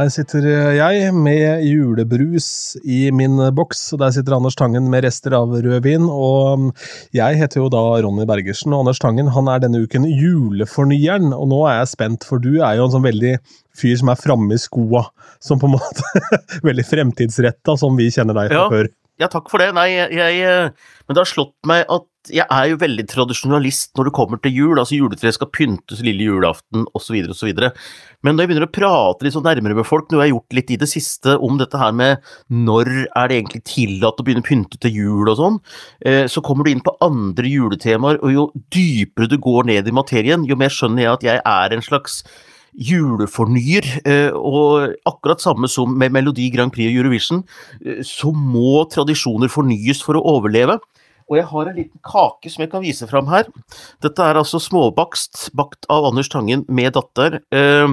Her sitter jeg med julebrus i min boks. og Der sitter Anders Tangen med rester av rødvin. Og jeg heter jo da Ronny Bergersen, og Anders Tangen han er denne uken julefornyeren. Og nå er jeg spent, for du er jo en sånn veldig fyr som er framme i skoa. Som på en måte Veldig fremtidsretta, som vi kjenner deg fra Ja. før. Ja, takk for det. Nei, jeg, jeg Men det har slått meg at jeg er jo veldig tradisjonalist når det kommer til jul. Altså juletreet skal pyntes lille julaften osv. osv. Men når jeg begynner å prate litt sånn nærmere med folk, jeg har gjort litt i det siste om dette her med når er det egentlig tillatt å begynne å pynte til jul og sånn, eh, så kommer du inn på andre juletemaer, og jo dypere du går ned i materien, jo mer skjønner jeg at jeg er en slags julefornyer, eh, og akkurat samme som med Melodi Grand Prix og Eurovision, eh, så må tradisjoner fornyes for å overleve. Og jeg har en liten kake som jeg kan vise fram her. Dette er altså småbakst, bakt av Anders Tangen med datter. Eh,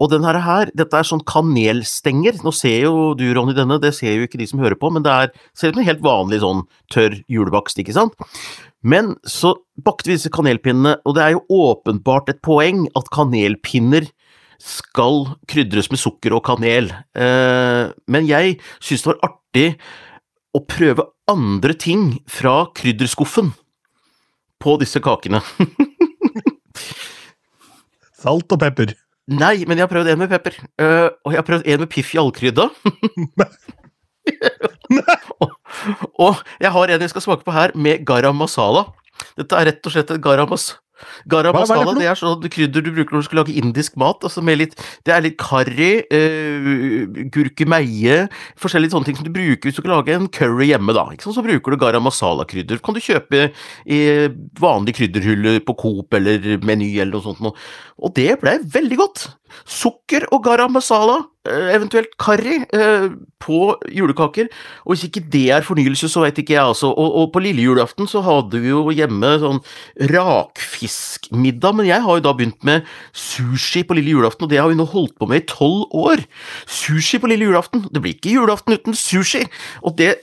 og den her, dette er sånn kanelstenger. Nå ser jo du, Ronny, denne, det ser jo ikke de som hører på, men det er, ser ut som en helt vanlig sånn tørr julebakst, ikke sant? Men så bakte vi disse kanelpinnene, og det er jo åpenbart et poeng at kanelpinner skal krydres med sukker og kanel. Eh, men jeg syns det var artig å prøve andre ting fra krydderskuffen på disse kakene. Salt og pepper. Nei, men jeg har prøvd en med pepper, Uh, og jeg har prøvd en med piff i allkrydda. og, og jeg har en jeg skal smake på her, med garam masala. Dette er rett og slett et garam mas Garam masala det er sånn krydder du bruker når du skal lage indisk mat. Altså med litt, det er litt karri, uh, gurkemeie, forskjellige sånne ting som du bruker hvis du skal lage en curry hjemme. da, ikke sant? Så bruker du garam masala-krydder. Kan du kjøpe i vanlig krydderhylle på Coop eller Meny eller noe sånt. Og det ble veldig godt. Sukker og garam masala, eh, eventuelt karri, eh, på julekaker. Og hvis ikke det er fornyelse, så vet ikke jeg, altså. Og, og på lille julaften så hadde vi jo hjemme sånn rakfiskmiddag, men jeg har jo da begynt med sushi på lille julaften, og det har vi nå holdt på med i tolv år. Sushi på lille julaften. Det blir ikke julaften uten sushi. Og det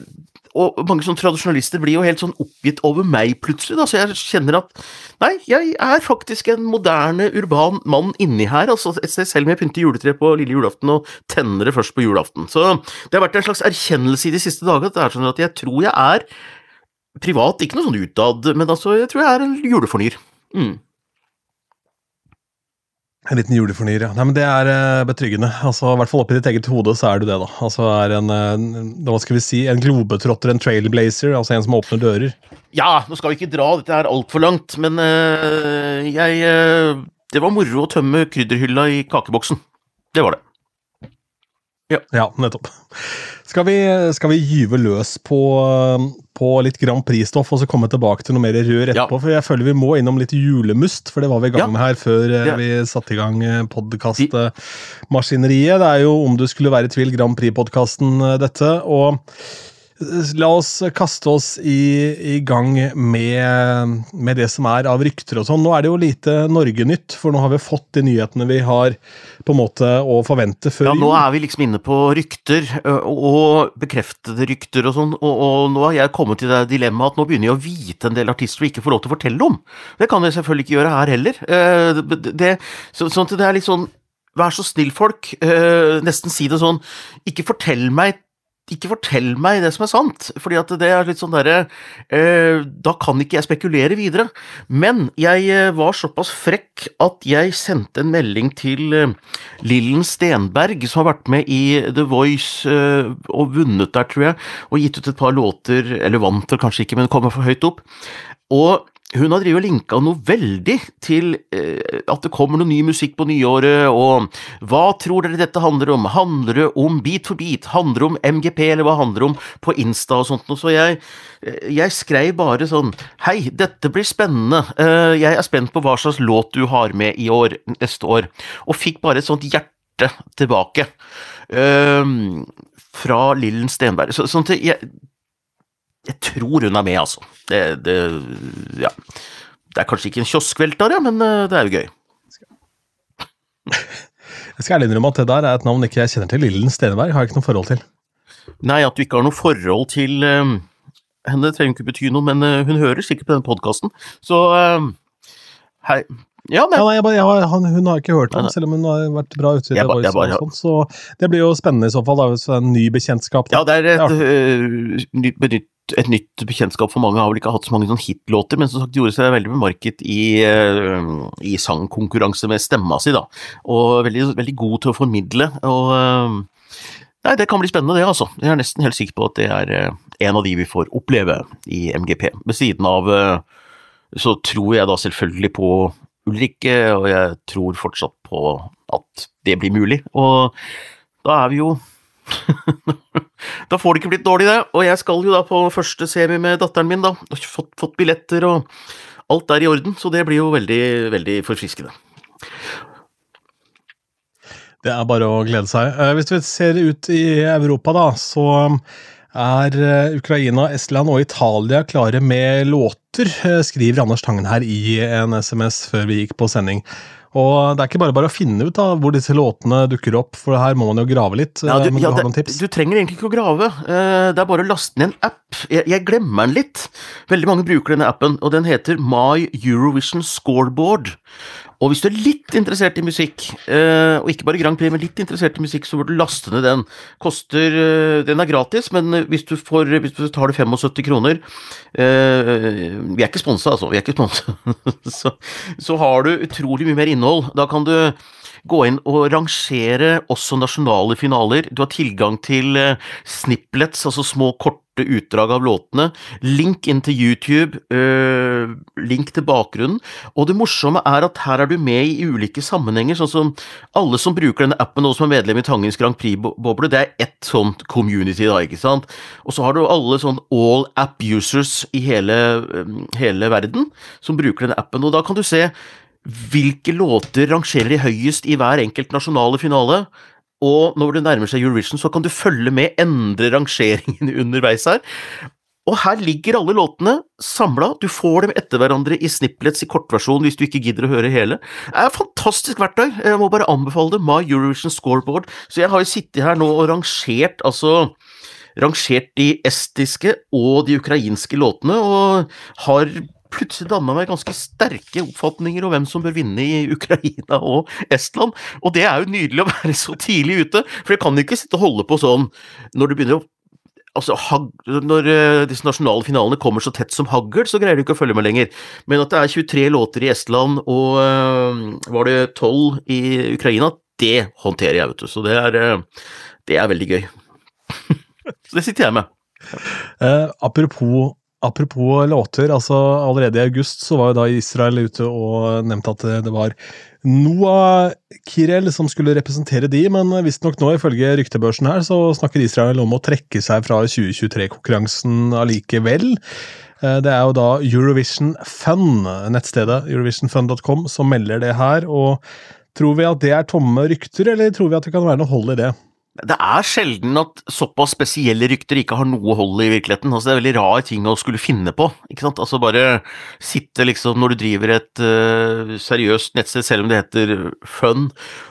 og mange sånne tradisjonalister blir jo helt sånn oppgitt over meg plutselig, da, så jeg kjenner at nei, jeg er faktisk en moderne, urban mann inni her, altså selv om jeg pynter juletre på lille julaften og tenner det først på julaften. Så det har vært en slags erkjennelse i de siste dagene, at det er sånn at jeg tror jeg er privat, ikke noe sånn utad, men altså, jeg tror jeg er en julefornyer. Mm. En liten julefornyer, ja. Nei, men Det er eh, betryggende. Altså, I hvert fall oppi ditt eget hode så er du det, da. Altså er en, en, hva skal vi si, en globetrotter, en trailblazer, altså en som åpner dører. Ja, nå skal vi ikke dra dette her altfor langt, men øh, jeg øh, Det var moro å tømme krydderhylla i kakeboksen. Det var det. Ja, nettopp. Skal vi, skal vi gyve løs på, på litt Grand Prix-stoff, og så komme tilbake til noe mer rør etterpå? For jeg føler vi må innom litt julemust, for det var vi i gang med her før eh, Ja. vi satte i gang podkastmaskineriet. Det er jo Om du skulle være i tvil, Grand Prix-podkasten, dette. Og eh, la oss kaste oss i, i gang med, med det som er av rykter og sånn. Nå er det jo lite Norge-nytt, for nå har vi fått de nyhetene vi har på en måte å forvente før Ja, nå er vi liksom inne på rykter, og bekreftede rykter og sånn, og, og nå har jeg kommet til det dilemmaet at nå begynner jeg å vite en del artister vi ikke får lov til å fortelle om. Det kan jeg selvfølgelig ikke gjøre her heller. Det, så, sånn at det er litt sånn Vær så snill, folk. Nesten si det sånn Ikke fortell meg ikke fortell meg det som er sant, fordi at det er litt sånn derre eh, Da kan ikke jeg spekulere videre. Men jeg eh, var såpass frekk at jeg sendte en melding til eh, Lillen Stenberg, som har vært med i The Voice eh, og vunnet der, tror jeg, og gitt ut et par låter, eller vant vel kanskje ikke, men kom for høyt opp. Og hun har drevet linka noe veldig til eh, at det kommer noe ny musikk på nyåret, og hva tror dere dette handler om? Handler det om Beat for beat? Handler det om MGP, eller hva handler det om på Insta og sånt noe? Så jeg, eh, jeg skrev bare sånn Hei, dette blir spennende. Eh, jeg er spent på hva slags låt du har med i år, neste år. Og fikk bare et sånt hjerte tilbake. eh, fra Lillen Stenberg. Så, sånn til, jeg, jeg tror hun er med, altså. Det, det Ja. Det er kanskje ikke en kioskvelter, ja, men eh, det er jo gøy. Jeg skal ærlig innrømme at det der er et navn ikke jeg kjenner til. Lillen Stenberg har jeg ikke noe forhold til. Nei, at du ikke har noe forhold til eh, henne trenger ikke bety noe, men eh, hun hører sikkert på denne podkasten. Så hei, Ja, men Ja, nei, jeg bare, jeg, har- han, hun har ikke hørt om, selv om hun har vært bra ute i The Voice. bare- og sånt, så det blir jo spennende i så fall. Da, hvis det er en ny bekjentskap. Da. Ja, det er et, Ja. øh, nytt, benytt, et nytt bekjentskap for mange. Har vel ikke hatt så mange sånn hitlåter, men som sagt gjorde seg veldig bemerket i, øh, i sangkonkurranse med stemma si, da. Og veldig, veldig god til å formidle. Og øh, Nei, det kan bli spennende det, altså. Jeg er nesten helt sikker på at det er en av de vi får oppleve i MGP. Ved siden av så tror jeg da selvfølgelig på Ulrikke, og jeg tror fortsatt på at det blir mulig. Og da er vi jo Da får det ikke blitt dårlig, det. Og jeg skal jo da på første semi med datteren min, da. har Fått, fått billetter og alt er i orden, så det blir jo veldig, veldig forfriskende. Det er bare å glede seg. Eh, Hvis vi ser ut i Europa, da, så er eh, Ukraina, Estland og Italia klare med låter, eh, skriver Anders Tangen her i en SMS før vi gikk på sending. Og det er ikke bare bare å finne ut da, hvor disse låtene dukker opp, for her må man jo grave litt. Ja, du, men du ja, har det, noen tips? du trenger egentlig ikke å grave, Eh, det er bare å laste ned en app. Jeg, jeg glemmer den litt. Veldig mange bruker denne appen, og den heter My Eurovision Scoreboard. Og hvis du er litt interessert i musikk, eh, og ikke bare Grand Prix, men litt interessert i musikk, så burde du laste ned den. Koster eh, Den er gratis, men hvis du, får, hvis du tar det 75 kroner eh, Vi er ikke sponsa, altså. Vi er ikke sponsa. så, så har du utrolig mye mer innhold. Da kan du gå inn og rangere også nasjonale finaler. Du har tilgang til snipplets, altså små, korte utdrag av låtene. Link inn til YouTube, øh, link til bakgrunnen. Og det morsomme er at her er du med i ulike sammenhenger, sånn som alle som bruker denne appen og som er medlem i Tangens Grand Prix-boble, det er ett sånt community, da, ikke sant? Og så har du alle sånn all app users i hele, eh, hele verden som bruker denne appen, og da kan du se hvilke låter rangerer de høyest i hver enkelt nasjonale finale. Og når det nærmer seg Eurovision, så kan du følge med, endre rangeringen underveis her. Og her ligger alle låtene samla, du får dem etter hverandre i snipplets i kortversjon hvis du ikke gidder å høre hele. Det er et fantastisk verktøy, jeg må bare anbefale det, My Eurovision Scoreboard. Så jeg har jo sittet her nå og rangert, altså rangert de estiske og de ukrainske låtene, og har plutselig danna meg ganske sterke oppfatninger om hvem som bør vinne i Ukraina og Estland, og det er jo nydelig å være så tidlig ute, for jeg kan jo ikke sitte og holde på sånn når du begynner å Altså, Når eh, disse nasjonale finalene kommer så tett som hagl, så greier du ikke å følge med lenger. Men at det er 23 låter i Estland og eh, var det 12 i Ukraina, det håndterer jeg, vet du. Så det er, eh, det er veldig gøy. så det sitter jeg med. Uh, apropos, apropos låter, altså allerede i august så var jo da Israel ute og nevnte at det, var Noah Kirel som skulle representere de, men visstnok nå, ifølge ryktebørsen her, så snakker Israel om å trekke seg fra 2023-konkurransen allikevel. Eh, Det er jo da Eurovision Fun, nettstedet eurovisionfun.com, som melder det her. og Tror vi at det er tomme rykter, eller tror vi at det kan være noe hold i det? Det er sjelden at såpass spesielle rykter ikke har noe hold i virkeligheten. Altså, det er veldig rar ting å skulle finne på. ikke sant? Altså Bare sitte liksom når du driver et uh, seriøst nettsted, selv om det heter Fun,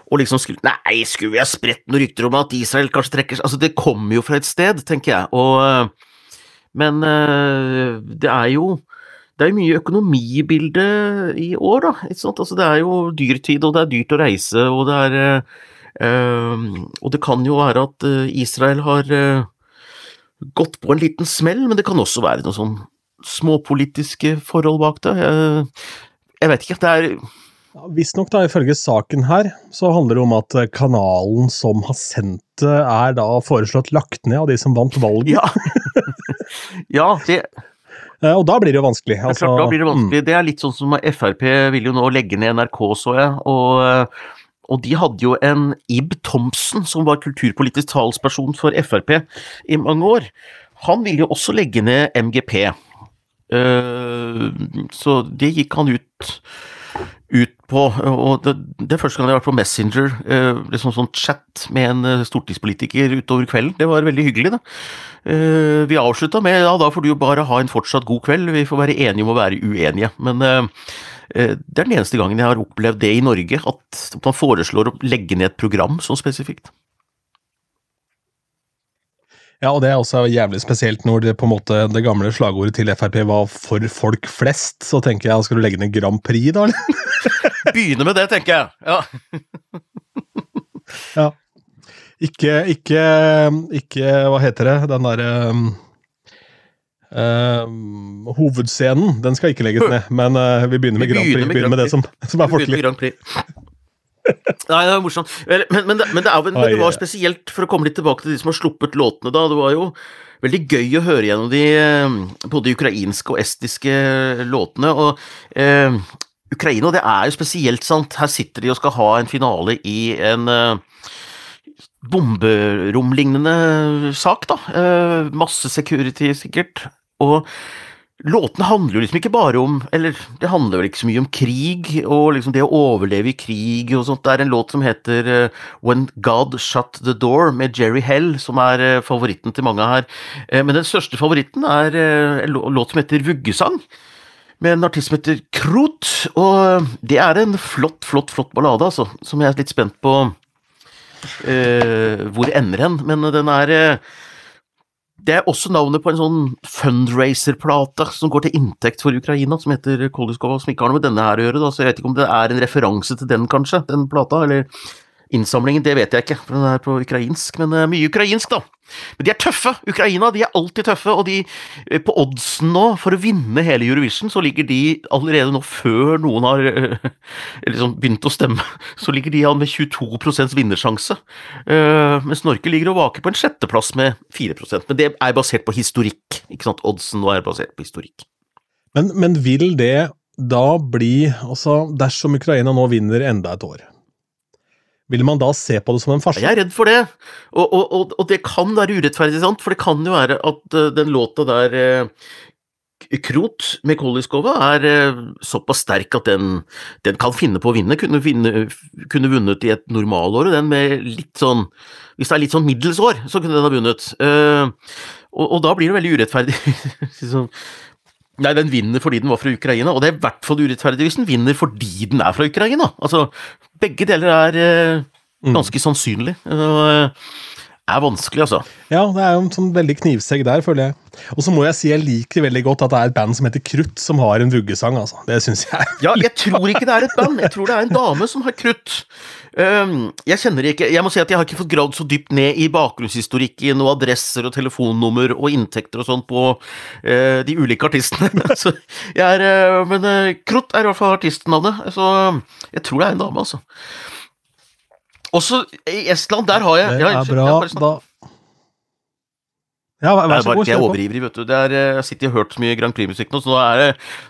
og liksom skulle Nei, skulle vi ha spredt noen rykter om at Israel kanskje trekker seg Altså, det kommer jo fra et sted, tenker jeg. Og, uh, men uh, det er jo det er mye økonomi i bildet i år, da. Altså, det er jo dyrtid, og det er dyrt å reise, og det er og det kan jo være at eh, Israel har eh, gått på en liten smell, men det kan også være noen sånn småpolitiske forhold bak det. Jeg, jeg vet ikke. Det er Ja, Visstnok, ifølge saken her, så handler det om at eh, kanalen som har sendt det, er da foreslått lagt ned av de som vant valget. Ja. ja, det, Og da blir det jo vanskelig. Altså, klart, da blir det vanskelig. Det er litt sånn som Frp vil jo nå legge ned NRK, så jeg. Og, og de hadde jo en Ib Thomsen, som var kulturpolitisk talsperson for Frp i mange år. Han ville jo også legge ned MGP. Eh, så det gikk han ut ut på, og det, det er første gang jeg har vært på Messenger, eh, liksom sånn chat med en eh, stortingspolitiker utover kvelden. Det var veldig hyggelig, da. Eh, vi avslutta med ja, da får du jo bare ha en fortsatt god kveld, vi får være enige om å være uenige. Men eh, eh, det er den eneste gangen jeg har opplevd det i Norge, at man foreslår å legge ned et program så spesifikt. Ja, og det er også jævlig spesielt når det på en måte det gamle slagordet til Frp var 'for folk flest'. Så tenker jeg, skal du legge ned Grand Prix, da? eller? Begynne med det, tenker jeg. Ja. ja. Ikke, ikke, ikke Hva heter det? Den derre um, uh, Hovedscenen, den skal ikke legges ned, men uh, vi begynner med Vi Grand Prix. begynner med Begynner med det som, som er begynner folkelig. Nei, det er morsomt. Men, men, det, men, det er, det var spesielt, for å komme litt tilbake til de som har sluppet låtene, da. Det var jo veldig gøy å høre gjennom de eh, både ukrainske og estiske låtene. Og eh, Ukraina, det er jo spesielt, sant. Her sitter de og skal ha en finale i en eh, bomberomlignende sak, da. Eh, masse security, sikkert. Og Låtene handler jo liksom ikke bare om Eller det handler vel ikke så mye om krig og liksom det å overleve i krig og sånt. Det er en låt som heter eh, When God Shut The Door med Jerry Hell, som er eh, favoritten til mange her. Eh, men den største favoritten er en låt som heter Vuggesang. Med en artist som heter Krot, og det er en flott, flott, flott ballade, altså, som jeg er litt spent på hvor ender hen, men den er det er også navnet på en sånn fundraiser-plate som går til inntekt for Ukraina, som heter Koliskova, som ikke har noe med denne her å gjøre, da, så jeg vet ikke om det er en referanse til den, kanskje, den plata, eller innsamlingen, det vet jeg ikke, for den er på ukrainsk, men er mye ukrainsk, da. Men de er tøffe, Ukraina, de er alltid tøffe, og de, eh, på oddsen nå, for å vinne hele Eurovision, så ligger de allerede nå, før noen har eh, liksom begynt å stemme, så ligger de an med 22 vinnersjanse. Eh, mens Norge ligger og vaker på en sjetteplass med 4% Men det er basert på historikk. ikke sant? Oddsen nå er basert på historikk. Men, men vil det da bli Altså, dersom Ukraina nå vinner enda et år, vil man da se på det som en farse? Jeg er redd for det, og, og, og, og det kan være urettferdig, sant? for det kan jo være at eh, den låta der eh, Krot med Koliskova er eh, såpass sterk at den, den kan finne på å vinne. Kunne, vinne, kunne vunnet i et normalår, og den med litt sånn Hvis det er litt sånn middels år, så kunne den ha vunnet. Uh, og, og da blir det veldig urettferdig. Nei, den vinner fordi den var fra Ukraina, og det er i hvert fall urettferdig hvis den vinner fordi den er fra Ukraina. Altså, begge deler er eh, ganske sannsynlig. Og, eh, er vanskelig, altså. Ja, det er jo en sånn veldig knivsegg der, føler jeg. Og så må jeg si jeg liker veldig godt at det er et band som heter Krutt, som har en vuggesang, altså. Det syns jeg. Ja, jeg tror ikke det er et band, jeg tror det er en dame som har krutt. Um, jeg kjenner ikke Jeg må si at jeg har ikke fått gravd så dypt ned i bakgrunnshistorikken og adresser og telefonnummer og inntekter og sånn på eh, de ulike artistene. er, eh, men uh, Krutt er i hvert fall artistnavnet, så jeg tror det er en dame, altså. Også i Estland, der har jeg Det er bra, jeg da Ja, vær vær så bare god, jeg er overivrig, vet du. Det er, eh, jeg sitter og har hørt så mye Grand Prix-musikk nå, så nå, det,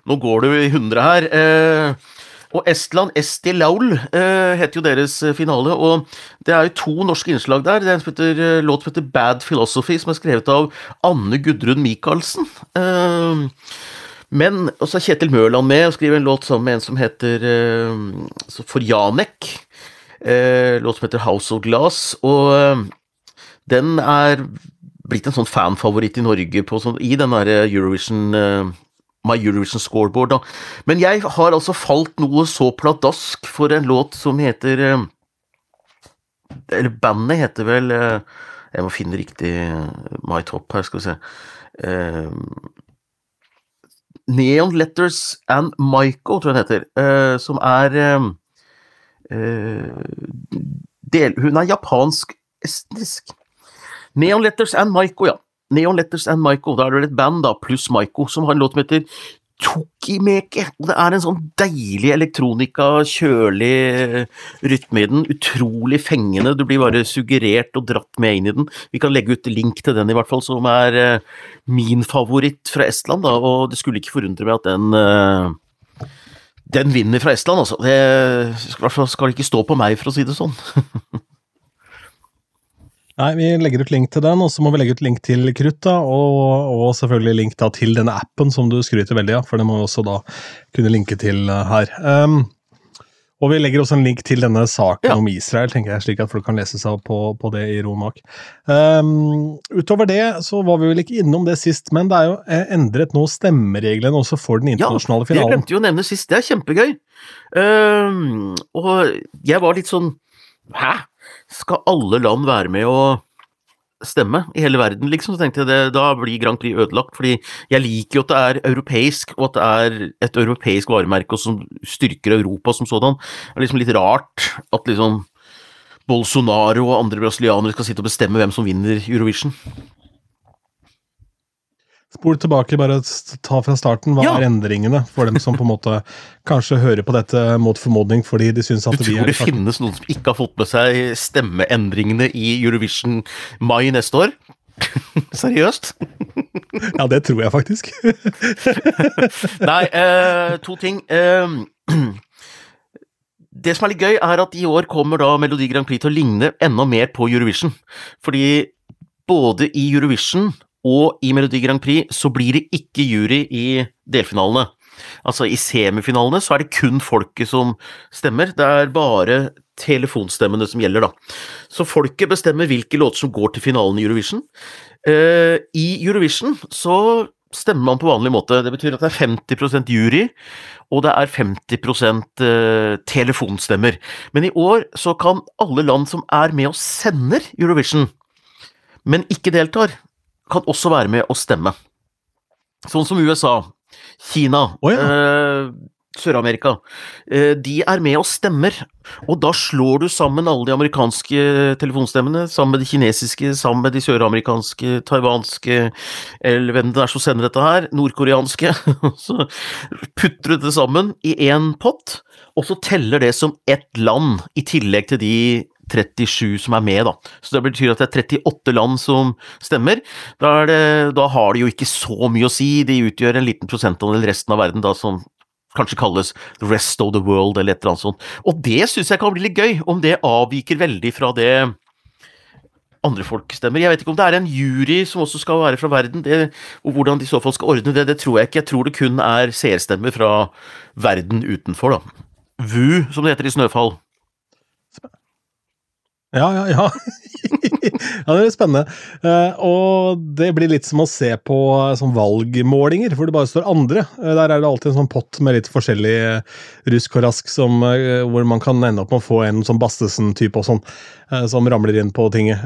nå går det i hundre her. Eh, og Estland, Esti Laul, eh, heter jo deres eh, finale, og det er jo to norske innslag der. Det er en som heter, eh, låt som heter Bad Philosophy, som er skrevet av Anne Gudrun Michaelsen. Eh, men også er Kjetil Mørland med og skriver en låt sammen med en som heter eh, For Janek. Eh, låt som heter House of Glass, og eh, den er blitt en sånn fanfavoritt i Norge på, sånn, i den derre eh, My Eurovision Scoreboard, da. Men jeg har altså falt noe så pladask for en låt som heter eh, Eller bandet heter vel eh, Jeg må finne riktig eh, My Top her, skal vi se. Neon Letters and Michael, tror jeg den heter, som er del, Hun er japansk-estnisk. Neon Letters and Maiko, ja. Neon Letters and Maiko, da er det vel et band, da, pluss Maiko, som har en låt som heter Tokimeke. Og det er en sånn deilig elektronika, kjølig rytme i den. Utrolig fengende. Du blir bare suggerert og dratt med inn i den. Vi kan legge ut link til den, i hvert fall, som er eh, min favoritt fra Estland, da, og det skulle ikke forundre meg at den eh, den vinner fra Estland, altså. Det skal, skal ikke stå på meg, for å si det sånn. Nei, vi legger ut link til den, og så må vi legge ut link til Krutta, og, og selvfølgelig link da til denne appen som du skryter veldig av, for den må vi også da kunne linke til eh, her. Um, og vi legger også en link til denne saken Ja. om Israel, tenker jeg, slik at folk kan lese seg på, på det i ro mak. Um, utover det så var vi vel ikke innom det sist, men det er jo eh, endret nå stemmereglene også for den internasjonale finalen. Ja, det glemte vi å nevne sist. Det er kjempegøy. Um, og jeg var litt sånn Hæ? Skal alle land være med å stemme i hele verden, liksom. Så tenkte jeg det, da blir Grand Prix ødelagt, fordi jeg liker jo at det er europeisk, og at det er et europeisk varemerke og som styrker Europa som sådan. Det er liksom litt rart at liksom Bolsonaro og andre brasilianere skal sitte og bestemme hvem som vinner Eurovision. Spol tilbake, bare ta fra starten. Hva Ja. er endringene for dem som på en måte kanskje hører på dette mot formodning fordi de syns Du at vi tror er det finnes noen som ikke har fått med seg stemmeendringene i Eurovision mai neste år? Seriøst? Ja, det tror jeg faktisk. Nei, eh, to ting. Eh, det som er litt gøy, er at i år kommer da Melodi Grand Prix til å ligne enda mer på Eurovision. Fordi både i Eurovision og i Melodi Grand Prix så blir det ikke jury i delfinalene. Altså i semifinalene så er det kun folket som stemmer, det er bare telefonstemmene som gjelder, da. Så folket bestemmer hvilke låter som går til finalen i Eurovision. Uh, I Eurovision så stemmer man på vanlig måte. Det betyr at det er 50% jury, og det er 50 eh, telefonstemmer. Men i år så kan alle land som er med og sender Eurovision, men ikke deltar, kan også være med å stemme. Sånn som USA, Kina, oh, ja. eh, Sør-Amerika. Eh, de er med og stemmer, og da slår du sammen alle de amerikanske telefonstemmene, sammen med de kinesiske, sammen med de søramerikanske, taiwanske, eller hvem det er som sender dette her, nordkoreanske. Så putter du det sammen i én pott, og så teller det som ett land, i tillegg til de 37 som er med, da. Så det betyr at det er 38 land som stemmer. Da, det, da har de jo ikke så mye å si, de utgjør en liten prosentandel resten av verden, da, som kanskje kalles the rest of the world, eller et eller annet sånt. Og det syns jeg kan bli litt gøy, om det avviker veldig fra det andre folk stemmer. Jeg vet ikke om det er en jury som også skal være fra verden, det, og hvordan de i så fall skal ordne det, det tror jeg ikke. Jeg tror det kun er seerstemmer fra verden utenfor, da. VU, som det heter i Snøfall. Ja, ja, ja. ja, det er spennende. Eh, og det blir litt som å se på eh, sånn valgmålinger, hvor det bare står andre. Eh, der er det alltid en sånn pott med litt forskjellig rusk og rask, som, hvor man kan ende opp med å få en sånn Bastesen-type og sånn, som ramler inn på tinget.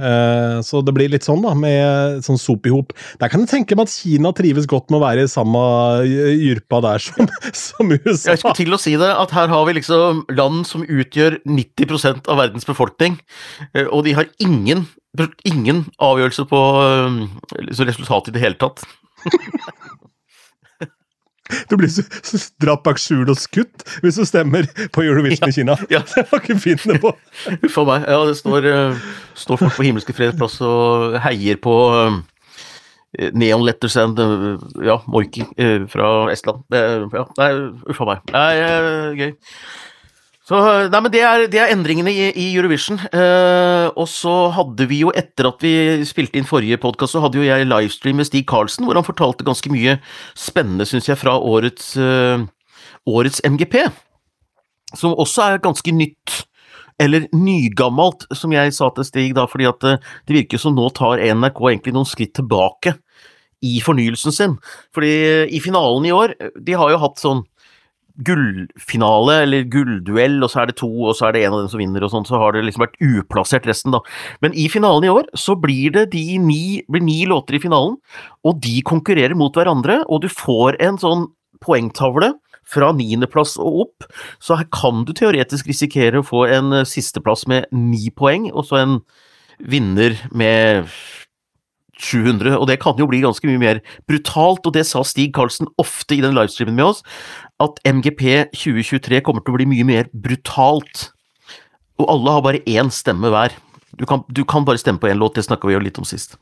Så det blir litt sånn, da, med sånn sop i hop. Der kan jeg tenke meg at Kina trives godt med å være i samme jurpa der som, som USA. Jeg skulle til å si det, at her har vi liksom land som utgjør 90 av verdens befolkning, og de har ingen, ingen avgjørelse på eh, liksom resultatet i det hele tatt. Du blir så, så dratt bak skjul og skutt hvis du stemmer på Eurovision i Kina. Ja. Det var ikke fint det på Huff a meg. Ja, det står, eh, står folk på Himmelske freds plass og heier på eh, Neon Letters and eh, ja, Moiki eh, fra Estland. Det, ja, nei, uff a meg. Nei, eh, gøy. Så, nei, men det er, det er endringene i, i Eurovision. Eh, og så hadde vi jo, etter at vi spilte inn forrige podkast, så hadde jo jeg livestream med Stig Karlsen, hvor han fortalte ganske mye spennende, syns jeg, fra årets, eh, årets MGP. Som også er ganske nytt eller nygammelt, som jeg sa til Stig da, fordi at eh, det virker som nå tar NRK egentlig noen skritt tilbake i fornyelsen sin. Fordi i finalen i år, de har jo hatt sånn gullfinale, eller gullduell, og så er det to, og så er det en av dem som vinner, og sånn, så har det liksom vært uplassert resten, da. Men i finalen i år, så blir det de ni, blir ni låter i finalen, og de konkurrerer mot hverandre, og du får en sånn poengtavle fra niendeplass og opp, så her kan du teoretisk risikere å få en eh, sisteplass med ni poeng, og så en vinner med 700, og det kan jo bli ganske mye mer brutalt, og det sa Stig Karlsen ofte i den livestreamen med oss, at MGP 2023 kommer til å bli mye mer brutalt. Og alle har bare én stemme hver. Du kan, du kan bare stemme på én låt, det snakka vi jo litt om sist.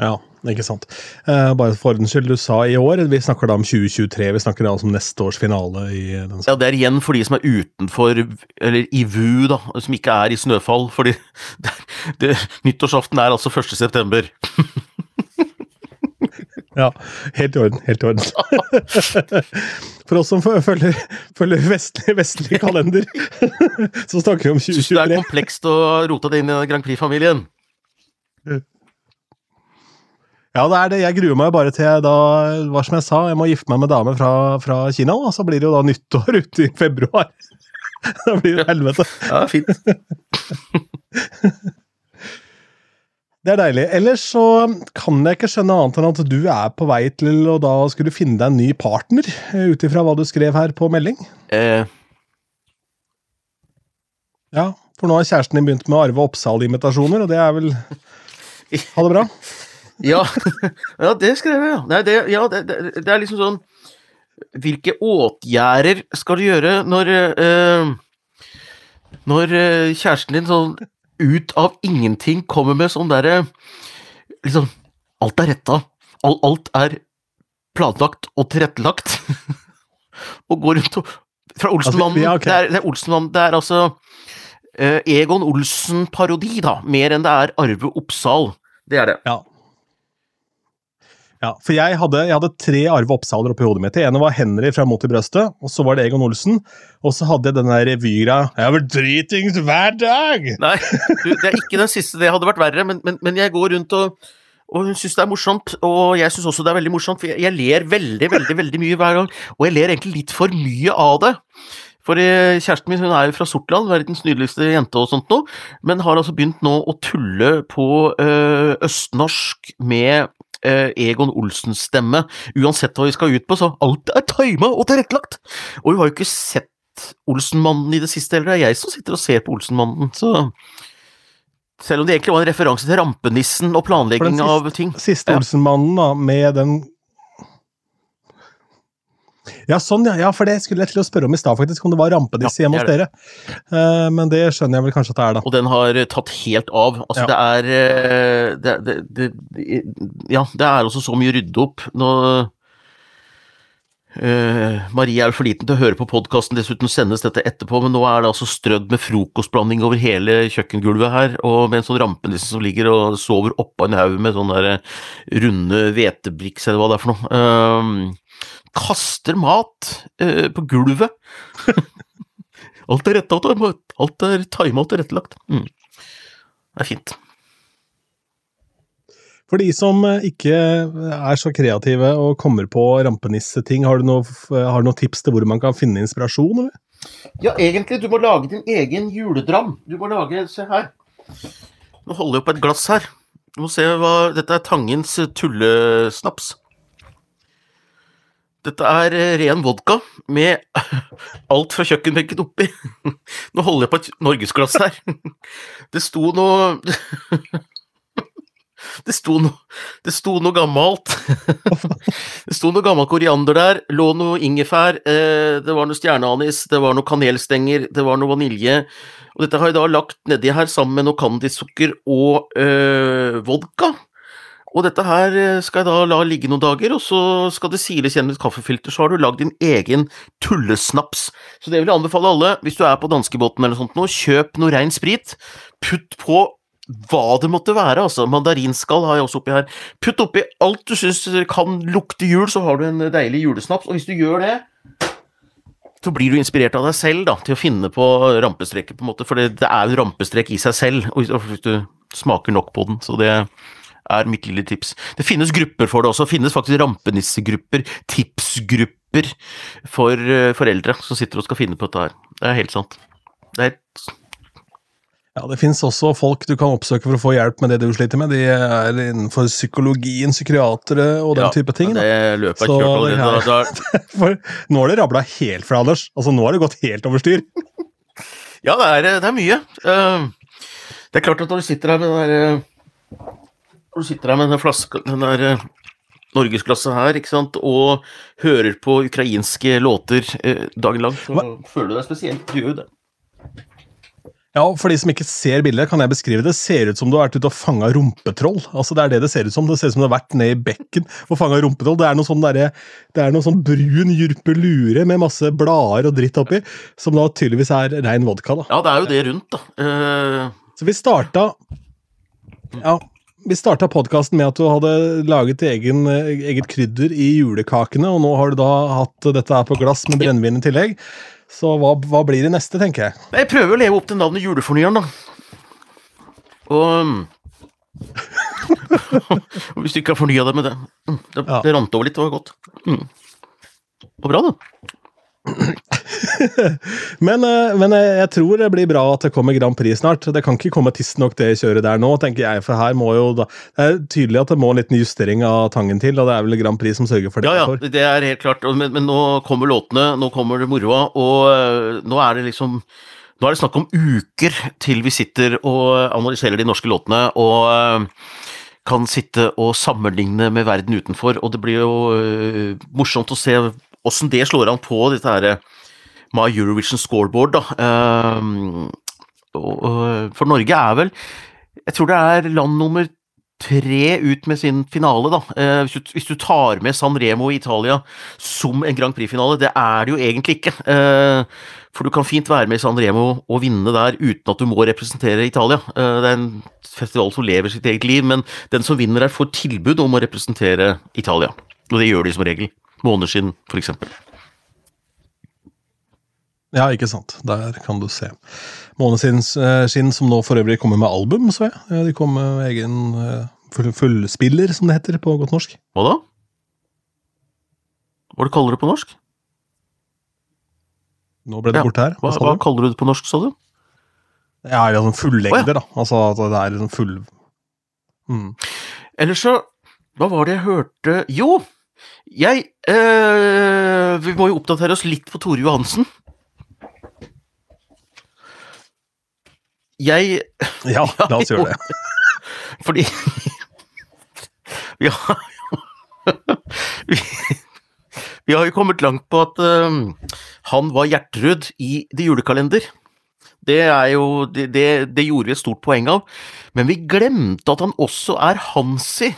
Ja, ikke sant. Uh, bare for ordens skyld, du sa i år. Vi snakker da om 2023. Vi snakker da om neste års finale i den Ja, det er igjen for de som er utenfor, eller i VU, da, som ikke er i Snøfall, fordi det, det, nyttårsaften er altså 1. september. Ja, helt i orden. Helt i orden. For oss som følger, følger vestlig, vestlig kalender, så snakker vi om Så det er komplekst å rote det inn i Grand Prix-familien. Ja, det er det. Jeg gruer meg bare til da, hva som jeg sa, jeg må gifte meg med dame fra, fra Kina, og så blir det jo da nyttår ute i februar. Da blir det helvete. Ja, fint. Det er deilig. Ellers så kan jeg ikke skjønne annet enn at du er på vei til å da skulle finne deg en ny partner, eh, ut ifra hva du skrev her på melding. Eh, Ja, for nå har kjæresten din begynt med arve Oppsal-imitasjoner, og det er vel Ha det bra. ja, ja, det skrev jeg. Nei, det, ja det, det, det er liksom sånn Hvilke åtgjerder skal du gjøre når øh, Når eh, kjæresten din sånn ut av ingenting kommer med sånn derre Liksom Alt er retta. Alt, Alt er planlagt og tilrettelagt. og går rundt og Fra Olsenmannen. Altså, ja, okay. det, er, det er Olsenmannen. Det er altså uh, Egon Olsen-parodi, da. Mer enn det er Arve Oppsal. Det er det. Ja. Ja, for jeg hadde, jeg hadde tre Arve Oppsaler oppi hodet mitt. Det ene var Henry fra Mot i brøstet, og så var det Egon Olsen. Og så hadde jeg den der revyra Jeg har vært dritings hver dag! Nei, du, det er ikke den siste. Det hadde vært verre, men, men, men jeg går rundt og og hun syns det er morsomt, og jeg syns også det er veldig morsomt, for jeg, jeg ler veldig, veldig veldig mye hver gang. Og jeg ler egentlig litt for mye av det. For eh, kjæresten min hun er jo fra Sortland, verdens nydeligste jente og sånt noe, men har altså begynt nå å tulle på ø, østnorsk med eh, Egon Olsens stemme, uansett hva vi skal ut på, så alt er tima og tilrettelagt! Og vi har jo ikke sett Olsenmannen i det siste heller, det er jeg som sitter og ser på Olsenmannen, så selv om det egentlig var en referanse til rampenissen og planlegging siste, av ting. Siste. Olsenmannen, da, med den Ja, sånn, ja. ja. For det skulle jeg til å spørre om i stad, faktisk. Om det var rampenisse Ja, hjemme hos dere. Uh, men det skjønner jeg vel kanskje at det er, da. Og den har eh, tatt helt av. Altså, Ja. det er eh, det, det, det, Ja, det er også så mye rydde opp. Nå Uh, Marie er jo for liten til å høre på podkasten, dessuten sendes dette etterpå, men nå er det altså strødd med frokostblanding over hele kjøkkengulvet her, og med en sånn rampenisse som ligger og sover oppå en haug med sånne der runde hvetebriks, eller hva det er for noe. Ehm, kaster mat eh, på gulvet. alt er retta alt er tima og tilrettelagt. Mm. Det er fint. For de som eh, ikke er så kreative og kommer på rampenisseting, har du noe, har du noe tips til hvor man kan finne inspirasjon? Eller? Ja, egentlig, du må lage din egen juledram. Du må lage Se her. Nå holder jeg opp et glass her. Du må se hva Dette er Tangens tullesnaps. Dette er eh, ren vodka med alt fra kjøkkenbenken oppi. Nå holder jeg på et norgesglass her. Det sto noe Det sto noe, det sto noe gammelt. Det sto noe gammel koriander der, lå noe ingefær, eh, det var noe stjerneanis, det var noe kanelstenger, det var noe vanilje. Og dette har jeg da lagt nedi her sammen med noe candysukker og øh, vodka. Og dette her eh, skal jeg da la ligge noen dager, og så skal det siles gjennom et kaffefilter. Så har du lagd din egen tullesnaps. Så det vil jeg anbefale alle, hvis du er på danskebåten eller noe sånt nå, kjøp noe rein sprit. Putt på hva det måtte være, altså. Mandarinskall har jeg også oppi her. Putt oppi alt du syns kan lukte jul, så har du en deilig julesnaps. Og hvis du gjør det, så blir du inspirert av deg selv da, til å finne på rampestreker, på en måte. For det, det er jo rampestrek i seg selv, og hvis du smaker nok på den. Så det er mitt lille tips. Det finnes grupper for det også. Det finnes faktisk rampenissegrupper, tipsgrupper for eh, foreldre som sitter og skal finne på dette her. Det er helt sant. Det er Ja, Det finnes også folk du kan oppsøke for å få hjelp med det du sliter med. De er innenfor psykologien, psykiatere og den ja, type ting. Ja, Det løpet er kjørt allerede. For nå har det rabla helt fra, Anders. Altså, Nå har det gått helt over styr. Ja, det er, det er mye. Eh, Det er klart at når du sitter her med den derre eh, Når du sitter her med den der flaska Den der eh, norgesglasset her, ikke sant, og hører på ukrainske låter eh, dagen lang, så føler du deg spesielt. Du gjør jo det. Ja, For de som ikke ser bildet, kan jeg beskrive det. ser ut som du har vært ute og fanga rumpetroll. Altså, Det er det det ser ut som. Det ser ut som du har vært ned i bekken og fanga rumpetroll. Det er noe sånn derre- det er noe sånn brun jurpelure med masse blader og dritt oppi, som da tydeligvis er rein vodka. da. Ja, det er jo det rundt, da. Uh... Så vi starta Ja, vi starta podkasten med at du hadde laget egen, eh, eget krydder i julekakene, og nå har du da hatt dette her på glass med brennevin i tillegg. Så hva, hva blir det neste, tenker jeg? Jeg prøver å leve opp til navnet Julefornyeren, da. Og Hvis du ikke har fornya deg med det mm, Det, Ja. det rant over litt, det var godt. Mm. Det var bra, det. men, eh, men eh, jeg tror det blir bra at det kommer Grand Prix snart. Det kan ikke komme tidsnok det kjøret der nå, tenker jeg. For her må jo da, Det er tydelig at det må en liten justering av Tangen til, og det er vel Grand Prix som sørger for det. Ja, ja, det er helt klart. Men, men nå kommer låtene, nå kommer det moroa, og nå er det liksom nå er det snakk om uker til vi sitter og analyserer de norske låtene og kan sitte og sammenligne med verden utenfor, og det blir jo morsomt å se åssen det slår an på dette her My Eurovision Scoreboard, da. Uh, for Norge er vel Jeg tror det er land nummer tre ut med sin finale, da. Uh, hvis, du, tar med San Remo i Italia som en Grand Prix-finale. Det er det jo egentlig ikke. Uh, for du kan fint være med i San Remo og vinne der uten at du må representere Italia. det er en festival som lever sitt eget liv, men den som vinner der, får tilbud om å representere Italia. Og det gjør de som regel måneskinn, f.eks. Ja, ikke sant. Der kan du se. Måneskinn, eh, som nå for øvrig kommer med album, så jeg. De kom med egen eh, fullspiller, som det heter på godt norsk. Hva da? Hva du kaller du det på norsk? Nå ble det ja. borte her. Hva, hva, hva, kaller du det på norsk, sa du? Ja, sånn fullengder, oh, ja. da. Altså at det er liksom full mm. Eller så Hva var det jeg hørte Jo! Jeg øh, Vi må jo oppdatere oss litt på Tore Johansen. Jeg Ja, la oss gjøre det. Fordi vi har jo vi, vi, har jo kommet langt på at uh, han var Gjertrud i The Julekalender. Det, er jo, det, det, det gjorde vi et stort poeng av, men vi glemte at han også er Hansi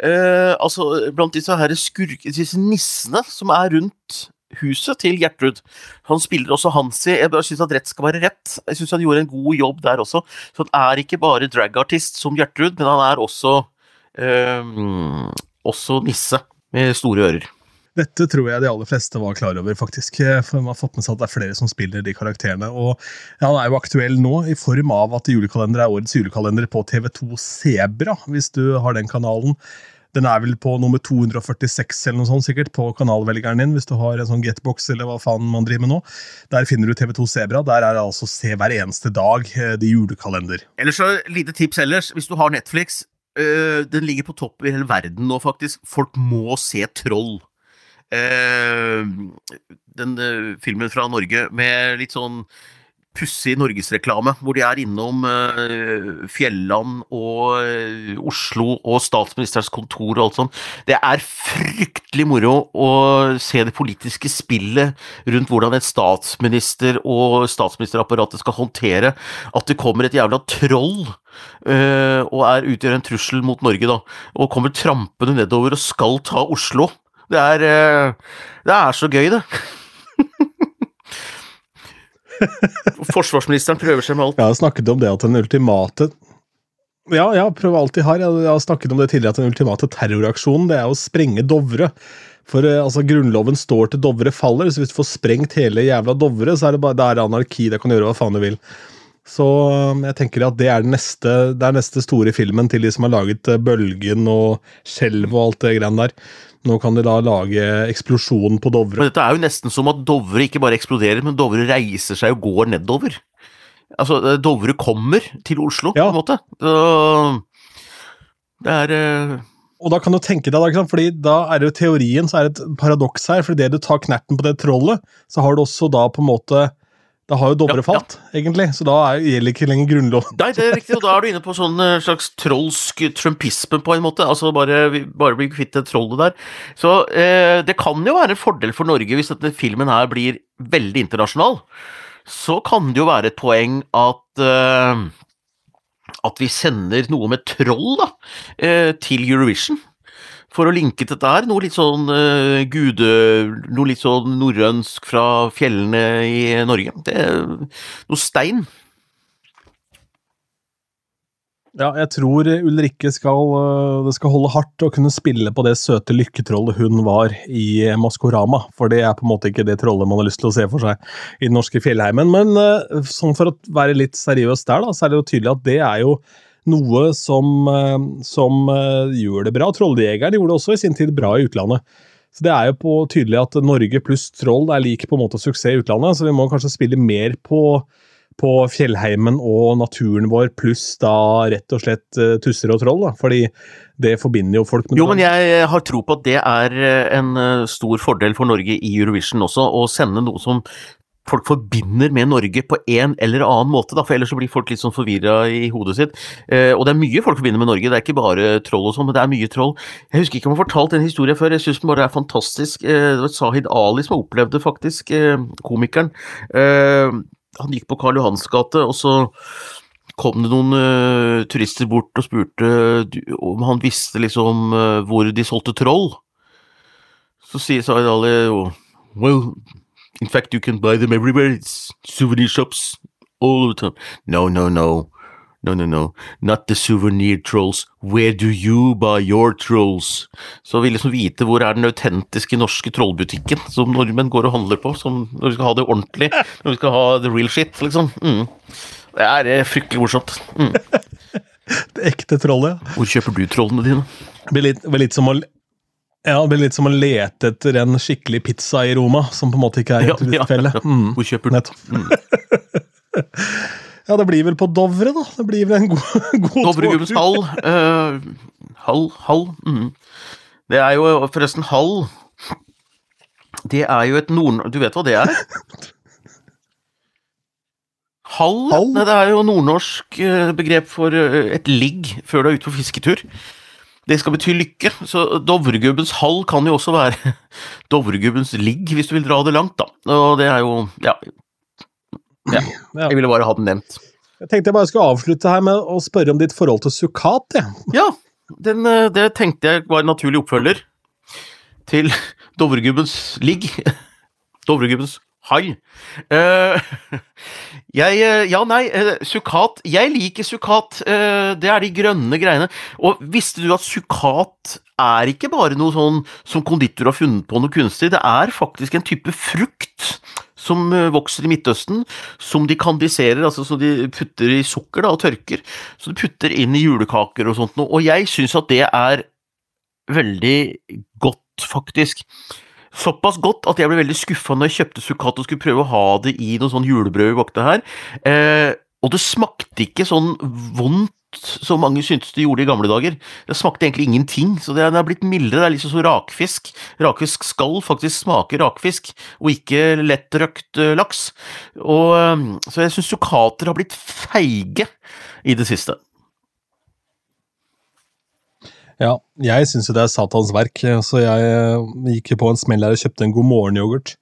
Uh, altså, blant disse her skurke, disse nissene som er rundt huset til Gjertrud. Han spiller også Hansi. Jeg syns at rett skal være rett. Jeg syns han gjorde en god jobb der også. Så han er ikke bare dragartist som Gjertrud, men han er også øh, også nisse med store ører. Dette tror jeg de aller fleste var klar over, faktisk. For man har fått med seg at det er flere som spiller de karakterene. Og han er jo aktuell nå, i form av at julekalender er årets julekalender på TV2 Sebra, hvis du har den kanalen. Den er vel på nummer 246 eller noe sånt, sikkert, på kanalvelgeren din, hvis du har en sånn getbox eller hva faen man driver med nå. Der finner du TV2 Sebra. Der er det altså Se hver eneste dag, eh, de julekalender. Ellers så lite tips ellers. Hvis du har Netflix, øh, den ligger på topp i hele verden nå, faktisk. Folk må se Troll. Uh, den uh, filmen fra Norge med litt sånn pussig norgesreklame, hvor de er innom uh, Fjelland og uh, Oslo og statsministerens kontor og alt sånt. Det er fryktelig moro å se det politiske spillet rundt hvordan en statsminister og statsministerapparatet skal håndtere at det kommer et jævla troll uh, og er, utgjør en trussel mot Norge, da, og kommer trampende nedover og skal ta Oslo. Det er, det er så gøy, det. Forsvarsministeren prøver seg med alt. Jeg har snakket om det at den ultimate Ja, ja, prøv de har. Jeg har snakket om det tidligere at den ultimate terroraksjonen det er å sprenge Dovre. For eh, altså, Grunnloven står til Dovre faller, så hvis du får sprengt hele jævla Dovre, så er det bare det er anarki. Det kan gjøre hva faen du vil. Så um, jeg tenker at det er den neste, det er neste store filmen til de som har laget eh, Bølgen og Skjelv og alt det greiene der. Nå kan de da lage eksplosjonen på Dovre. Men dette er jo nesten som at Dovre ikke bare eksploderer, men Dovre reiser seg og går nedover. Altså, eh, Dovre kommer til Oslo, ja. på en måte. Det er uh... Og da kan du tenke deg, da, fordi da er det jo teorien så er det et paradoks her. for det du tar knerten på det trollet, så har du også da på en måte da har jo Dovre ja, falt, ja. egentlig, så da er, gjelder ikke lenger grunnloven. Nei, det er riktig, og da er du inne på sånn eh, slags trolsk trumpisme, på en måte. Altså bare, bare bli kvitt det trollet der. Så eh, det kan jo være en fordel for Norge hvis denne filmen her blir veldig internasjonal. Så kan det jo være et poeng at eh, at vi sender noe med troll da, eh, til Eurovision for å linke til dette her, noe litt sånn uh, gude... Noe litt sånn norrønsk fra fjellene i Norge. Det er noe stein. Ja, jeg tror Ulrikke skal, eh, det skal holde hardt å kunne spille på det søte lykketrollet hun var i Maskorama. For det er på en måte ikke det trollet man har lyst til å se for seg i den norske fjellheimen. Men uh, sånn for å være litt seriøs der, da, så er det jo tydelig at det er jo noe som, eh, som eh, gjør det bra. Trolljegeren gjorde det også i sin tid bra i utlandet. Så det er jo på tydelig at Norge pluss troll er lik på en måte suksess i utlandet, så vi må kanskje spille mer på, på fjellheimen og naturen vår, pluss da rett og slett uh, tusser og troll, da. Fordi det forbinder jo folk med Jo, men jeg har tro på at det er eh, en stor fordel for Norge i Eurovision også, å sende noe som folk forbinder med Norge på en eller annen måte, da, for ellers så blir folk litt sånn forvirra i hodet sitt. Eh, og det er mye folk forbinder med Norge, det er ikke bare troll og sånn, men det er mye troll. Jeg husker ikke om jeg har fortalt den historien før, jeg syns den bare er fantastisk. Eh, det var Sahid Ali som opplevde faktisk, eh, komikeren. Eh, han gikk på Karl Johans gate, og så kom det noen uh, turister bort og spurte om han visste liksom uh, hvor de solgte troll. Så sier Sahid Ali jo Well, In fact, you can buy them everywhere. It's souvenir shops all the time. No, no, no. No, no, no. Not the souvenir trolls. Where do you buy your trolls? Så vi liksom vite hvor er den autentiske norske trollbutikken som nordmenn går og handler på, som når vi skal ha det ordentlig, når vi skal ha the real shit, liksom. Mm. Det er eh, fryktelig morsomt. Mm. det ekte trollet. Hvor kjøper du trollene dine? Det blir litt, litt som å ja, Det blir litt som å lete etter en skikkelig pizza i Roma, som på en måte ikke er et. Ja, ja, mm. Hvor kjøper du? Mm. ja, det blir vel på Dovre, da. Det blir vel en god, god Dovregubbens hall. Uh, hall, hall. Mm. Det er jo forresten hall Det er jo et nord... Du vet hva det er? Hall? hall? Nei, det er jo nordnorsk eh, begrep for eh, et ligg før du er ute på fisketur. Det skal bety lykke, så Dovregubbens hall kan jo også være Dovregubbens ligg, hvis du vil dra det langt, da. Og det er jo ja. ja. Jeg ville bare ha den nevnt. Jeg tenkte jeg bare skulle avslutte her med å spørre om ditt forhold til sukkat, jeg. Ja, den, eh, det tenkte jeg var en naturlig oppfølger til Dovregubbens ligg. Dovregubbens hai. Uh, jeg eh, Ja, nei, uh, sukkat Jeg liker sukkat. Uh, det er de grønne greiene. Og visste du at sukkat er ikke bare noe sånn som konditor har funnet på noe kunstig, det er faktisk en type frukt som vokser i Midtøsten, som de kandiserer, altså som de putter i sukker da, og tørker. Så de putter inn i julekaker og sånt noe. Og jeg syns at det er veldig godt, faktisk såpass godt at jeg ble veldig skuffa når jeg kjøpte sukkat og skulle prøve å ha det i noe sånn julebrød vi bakte her. Eh, og det smakte ikke sånn vondt som mange syntes det gjorde i gamle dager. Det smakte egentlig ingenting, så det er blitt mildere. Det er liksom som rakfisk. Rakfisk skal faktisk smake rakfisk, og ikke lettrøkt uh, laks. Og, um, så jeg syns sukkater har blitt feige i det siste. Ja, jeg syns jo det er Satans verk, så jeg gikk jo på en smell her og kjøpte en God morgen-yoghurt.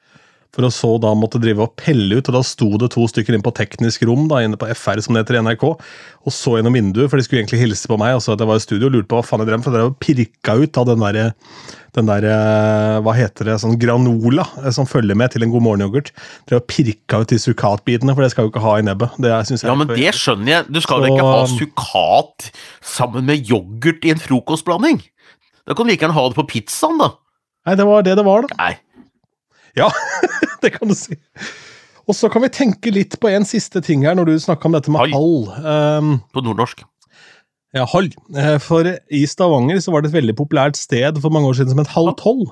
For å så da måtte drive og pelle ut, og da sto det to stykker inn på teknisk rom da, inne på FR, som det heter i NRK, og så gjennom vinduet, for de skulle egentlig hilse på meg og så at jeg var i studio og lurte på hva faen jeg drev med, for jeg drev pirka ut av den derre den der, eh, hva heter det, sånn granola eh, som følger med til en god morgen-yoghurt. har og pirka ut de sukatbitene, for det skal jo ikke ha i nebbet. Det jeg ja, men det skjønner jeg. Du skal jo ikke ha sukat sammen med yoghurt i en frokostblanding? Da kan du like gjerne ha det på pizzaen, da. Nei, det var det det var, da. Nei. Ja, det kan du si. Og så kan vi tenke litt på en siste ting her, når du snakka om dette med hall. Um, på nordnorsk. Ja, hall. Eh, for i Stavanger så var det et veldig populært sted for mange år siden som het Halv tolv.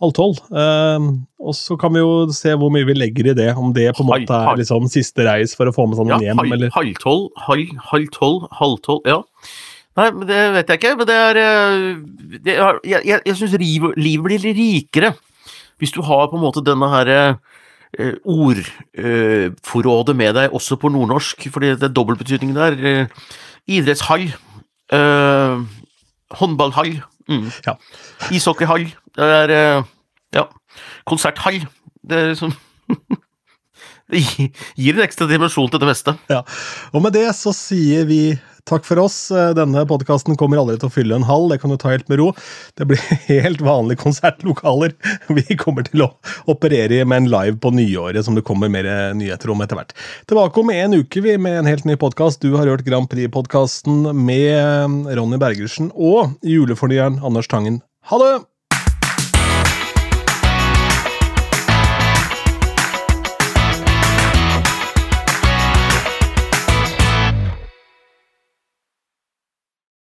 Halv tolv. Um, og så kan vi jo se hvor mye vi legger i det, om det på en måte er liksom siste reis for å få med sånn ja, hjem, eller Halv tolv, halv, tolv, halv tolv, ja. Nei, men det vet jeg ikke, men det er, eh, det er Jeg, jeg, jeg syns livet, livet blir rikere hvis du har på en måte denne her eh, ordforrådet eh, med deg også på nordnorsk, fordi det er dobbeltbetydning der. Eh, idrettshall. Eh, håndballhall. Mm. Ja. Ishockeyhall. Det er Ja. Konserthall. Det er liksom Det gir en ekstra dimensjon til det meste. Ja, Og med det så sier vi Takk for oss. Eh, denne podkasten kommer aldri til å fylle en hall, det kan du ta helt med ro. Det blir helt vanlige konsertlokaler. Vi kommer til å operere med en live på nyåret, som det kommer mer nyheter om etter hvert. Tilbake om en uke vi med en helt ny podkast. Du har hørt Grand Prix-podkasten med Ronny Bergersen og julefornyeren Anders Tangen. Ha det!